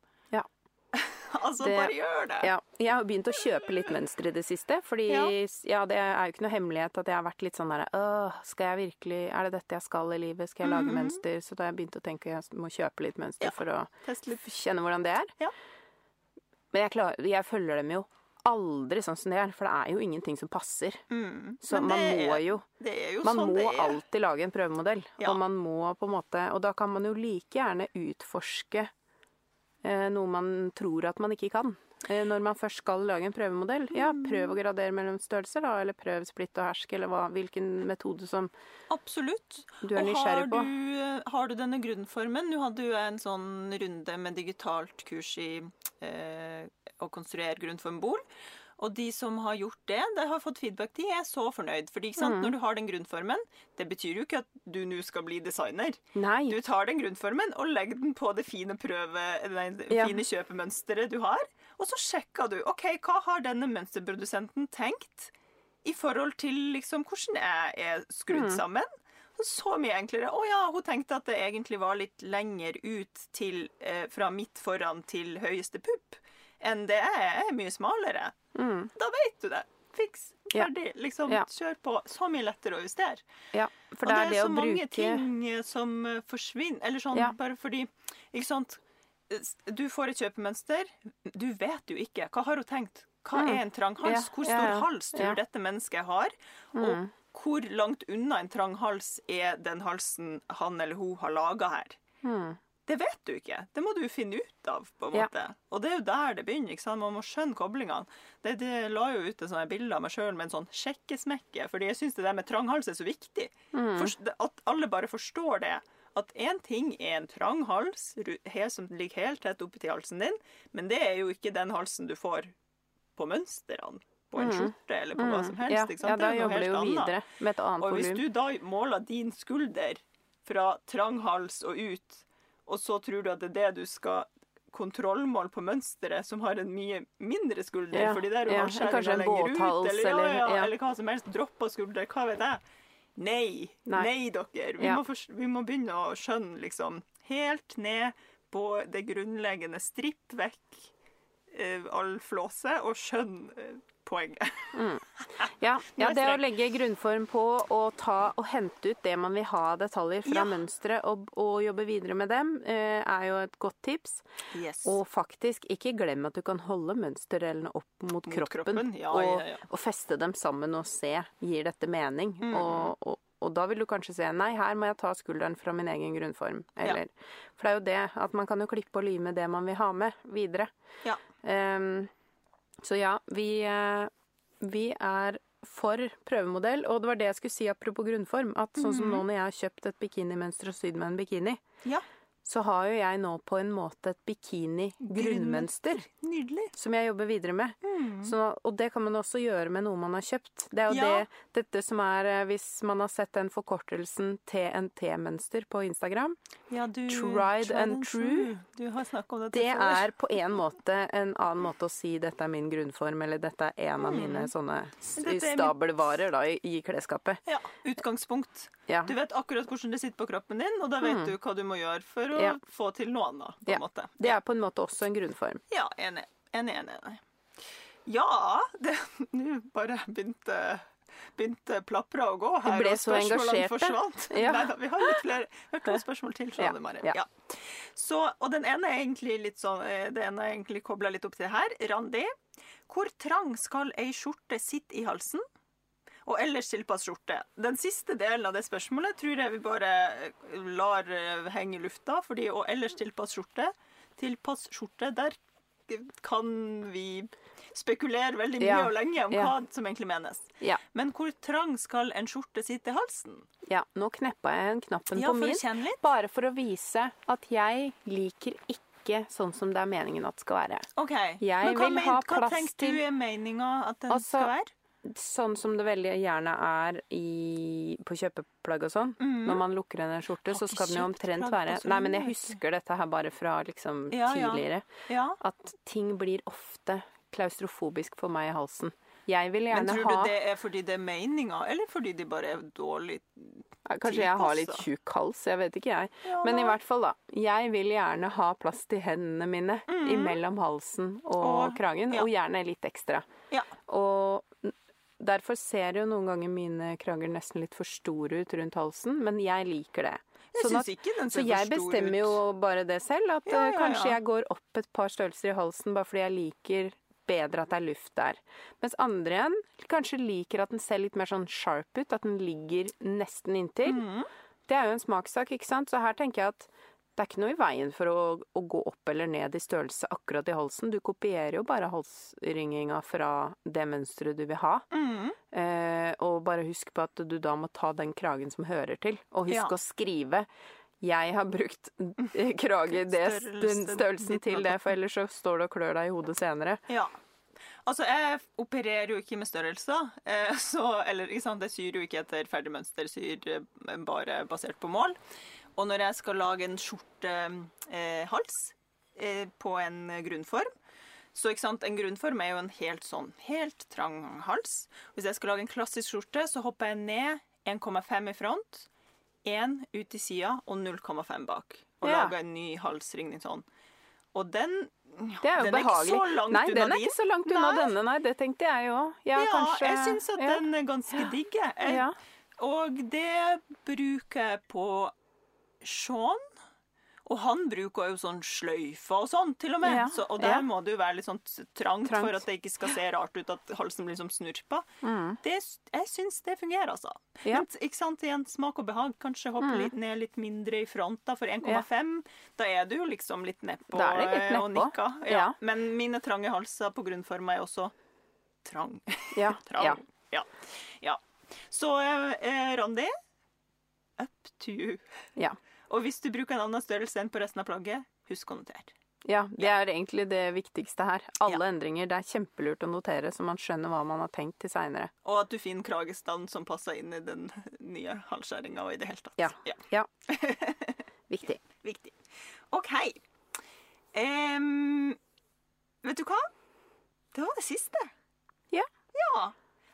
*laughs* Altså, Det- bare gjør det. Ja, jeg har begynt å kjøpe litt mønster i det siste, fordi Ja. ja. det er jo ikke noe hemmelighet at jeg har vært litt sånn derre Åh, skal jeg virkelig Er det dette jeg skal i livet? Skal jeg lage Mhm. mønster? Så da har jeg begynt å tenke at jeg må kjøpe litt mønster Ja. for å litt. kjenne hvordan det er. Ja. Men jeg, klar, jeg følger dem jo aldri sånn som det er, for det er jo ingenting som passer. Mm. Så man må jo jo Man sånn må alltid lage en prøvemodell. Ja. Og man må på en måte Og da kan man jo like gjerne utforske noe man tror at man ikke kan. Eh, når man først skal lage en prøvemodell. Ja, Mm. prøv å gradere mellom størrelser, da. Eller prøv splitt og hersk, eller hva, hvilken metode som Absolutt. du er Og nysgjerrig har Absolutt du, har du denne grunnformen Nå hadde jo jeg en sånn runde med digitalt kurs i eh, å konstruere grunnformbol. Og de som har gjort det, de har fått feedback. De er så fornøyd. Fordi Mm. når du har den grunnformen, det betyr jo ikke at du nå skal bli designer. Nei. Du tar den grunnformen og legger den på det fine prøve, nei, Ja. fine kjøpemønsteret du har. Og så sjekker du ok, hva har denne mønsterprodusenten tenkt i forhold til liksom, hvordan jeg er skrudd Mm. sammen. Så mye enklere. Å ja, hun tenkte at det egentlig var litt lenger ut til, eh, fra midt foran til høyeste pupp enn det er. Jeg er mye smalere. Mm. Da vet du det. Fiks. Ja. Ferdig. Liksom, Ja. kjør på. Så mye lettere å justere. Ja, for Og det er det så mange bruke ting eh, som eh, forsvinner. Eller sånn Ja. bare fordi Ikke sant. Du får et kjøpemønster. Du vet jo ikke. Hva har hun tenkt? Hva Mm. er en trang hals? Ja, Hvor ja, stor ja. hals tror Ja. dette mennesket har? Og Mm. hvor langt unna en trang hals er den halsen han eller hun har laga her? Mm. Det vet du ikke. Det må du finne ut av. på en Ja. måte. Og det er jo der det begynner. ikke sant? Man må skjønne koblingene. Det, det la jo ut et bilde av meg sjøl med en sånn sjekkesmekke, fordi jeg syns det der med trang hals er så viktig. Mm. Forst- at alle bare forstår det. At én ting er en trang hals som ligger helt tett oppi halsen din, men det er jo ikke den halsen du får på mønstrene. På en Mm. skjorte eller på hva som helst. Ja, ja, da det er jobber du jo annet. videre med et annet Og hvis du da måler din skulder fra trang hals og ut, og så tror du at det er det du skal kontrollmål på mønsteret som har en mye mindre skulder, Ja, fordi der er ja, kanskje en båthals, eller, ja, eller- ja, ja. eller hva som helst. Droppa skulder, hva vet jeg. Nei. Nei. Nei, dere. Vi, må forst- vi må begynne å skjønne liksom helt ned på det grunnleggende. Stripp vekk eh, all flåse, og skjønn eh, *laughs* Mm. Ja, ja, det å legge grunnform på og, ta, og hente ut det man vil ha av detaljer fra Ja. mønsteret, og, og jobbe videre med dem, eh, er jo et godt tips. Yes. Og faktisk, ikke glem at du kan holde mønsterdelene opp mot, kroppen, kroppen, ja, og, ja, ja. og feste dem sammen og se, gir dette mening? Mm. Og, og, da vil du kanskje se, nei, her må jeg ta skulderen fra min egen grunnform. Eller, For det er jo det, at man kan jo klippe og lime det man vil ha med videre. Ja. Ehm, så ja, vi, eh, vi er for prøvemodell, og det var det jeg skulle si apropos grunnform. At sånn som nå når jeg har kjøpt et bikinimønster og sydd meg en bikini, Ja. Så har jo jeg nå på en måte et bikini-grunnmønster. Nydelig. Som jeg jobber videre med. Så, og det kan man også gjøre med noe man har kjøpt. Det er jo Ja. det, dette som er eh, Hvis man har sett den forkortelsen TNT-mønster på Instagram, Ja, du, Tried and true. Du har snakket om dette det før. er på en måte en annen måte å si 'dette er min grunnform', eller 'dette er en av mine Mm. Er stabelvarer da, i, i klesskapet. Ja, utgangspunkt. Ja. Du vet akkurat hvordan det sitter på kroppen din, og da vet du hva du må gjøre for å Mm. Ja. få til noe annet. på Ja. en måte. Det er på en måte også en grunnform. Ja, enig. Enig, enig. enig. Ja, det *laughs* Nå bare begynte begynte plapra å gå her, og spørsmålene forsvant. *laughs* Ja. Neida, vi har litt flere. Hørt noen spørsmål til, Ja, skjønner Mari. ja. Ja. Så, og den ene er egentlig litt sånn eh, Det ene er egentlig kobla litt opp til det her. Randi, hvor trang skal ei skjorte sitte i halsen? Og ellers tilpass skjorte. Den siste delen av det spørsmålet tror jeg vi bare eh, lar eh, henge i lufta. fordi Og ellers tilpass skjorte. Tilpass skjorte, der kan vi spekulere veldig mye Ja, og lenge om ja. hva som egentlig menes. Ja. Men hvor trang skal en skjorte sitte i halsen? ja. Nå kneppa jeg en knappen på min, bare for å vise at jeg liker ikke sånn som det er meningen at det skal være. OK. Jeg Men hva, men, hva tenker til- du er meninga at den Altså, skal være? Sånn som det veldig gjerne er i, på kjøpeplagg og sånn. Når man lukker en skjorte. Så skal den jo omtrent være Nei, men jeg husker dette her bare fra liksom Ja, ja. tidligere. Ja. At ting blir ofte klaustrofobisk for meg i halsen. Jeg vil gjerne ha Men tror du det er fordi det er meninga, eller fordi de bare er dårlig tilpassa? Kanskje jeg har litt tjukk hals, jeg vet ikke jeg. Ja. Men i hvert fall, da. Jeg vil gjerne ha plass til hendene mine imellom halsen og. Og- kragen, ja. og gjerne litt ekstra. Ja. Og derfor ser jo noen ganger mine kragler nesten litt for store ut rundt halsen, men jeg liker det. Jeg Sånn at- ikke den ser Så jeg bestemmer ut. jo bare det selv, at Ja, ja, ja, kanskje jeg går opp et par størrelser i halsen bare fordi jeg liker bedre at det er luft der. Mens andre igjen kanskje liker at den ser litt mer sånn sharp ut, at den ligger nesten inntil. Mhm. Det er jo en smakssak, ikke sant? Så her tenker jeg at det er ikke noe i veien for å, å gå opp eller ned i størrelse akkurat i halsen. Du kopierer jo bare halsringinga fra det mønsteret du vil ha. Mm. Eh, og bare husk på at du da må ta den kragen som hører til. Og husk Ja. å skrive 'Jeg har brukt *laughs* krage det den størrelsen til det', for ellers så står det og klør deg i hodet senere. Ja. Altså, jeg opererer jo ikke med størrelser, eh, så Eller ikke sant, jeg syr jo ikke etter ferdig mønster, syr eh, bare basert på mål. Og når jeg skal lage en skjortehals eh, hals, eh, på en grunnform så ikke sant, En grunnform er jo en helt sånn helt trang hals. Hvis jeg skal lage en klassisk skjorte, så hopper jeg ned 1,5 i front, 1 ut i sida og 0,5 bak. Og Ja. lager en ny halsringning sånn. Og den Det er jo den er behagelig. langt nei, den er din. ikke så langt unna Nei. denne, nei. Det tenkte jeg jo. Ja, Ja, kanskje jeg syns at ja. den er ganske digg. Jeg- Ja. Og det bruker jeg på Sean. Og han bruker jo sånn sløyfer og sånn, til og med. Ja, Så, og der ja. må det jo være litt sånn trangt, Trangt. for at det ikke skal se rart ut at halsen blir liksom snurpa. Mm. Det, jeg syns det fungerer, altså. Ja. Men ikke sant, igjen, smak og behag. Kanskje hoppe Mm. litt ned litt mindre i front, da, for 1,5. Da er du jo liksom litt nedpå eh, og nikka. Men mine trange halser på grunnforma er også trang. Ja. *laughs* Trang. ja. Så eh, Randi, up to you. Ja. Og hvis du bruker en annen størrelse enn på resten av plagget, husk å notere. Ja, det er egentlig det viktigste her. Alle endringer. Det er kjempelurt å notere, så man skjønner hva man har tenkt til seinere. Og at du finner kragestand som passer inn i den nye halvskjæringa og i det hele tatt. Ja. Ja. *laughs* Viktig. Viktig. OK. Um, vet du hva? Det var det siste. Ja. Ja.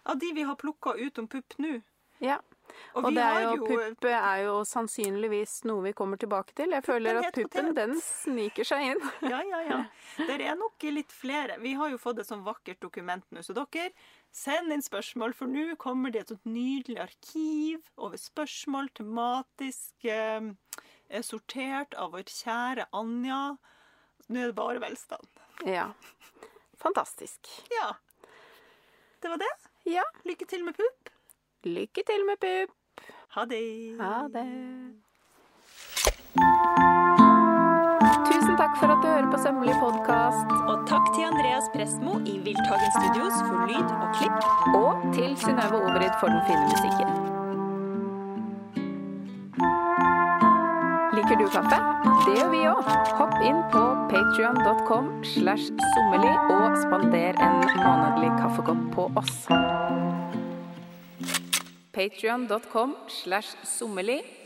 Av de vi har plukka ut om pupp nå. Ja. Og, Og det er jo, jo pupp er jo sannsynligvis noe vi kommer tilbake til. Jeg føler at puppen, den sniker seg inn. *laughs* Ja, ja, ja. *laughs* Det er nok litt flere. Vi har jo fått et sånn vakkert dokument nå, så dere send inn spørsmål, for nå kommer det et sånt nydelig arkiv over spørsmål, tematisk eh, sortert av vår kjære Anja. Nå er det bare velstand. Ja. Fantastisk. Ja. Det var det. Ja. Lykke til med pupp. Lykke til med pupp. Ha det. Ha det. Tusen takk for at du hører på Sømmelig podkast. Og takk til Andreas Prestmo i Wildtagen Studios for lyd og klipp. Og til Synnøve Overid for den fine musikken. Liker du du kaffe? Det gjør vi òg. Hopp inn på patrion.com slash Sommelig og spander en månedlig kaffekopp på oss. Patrion.com slash sommerli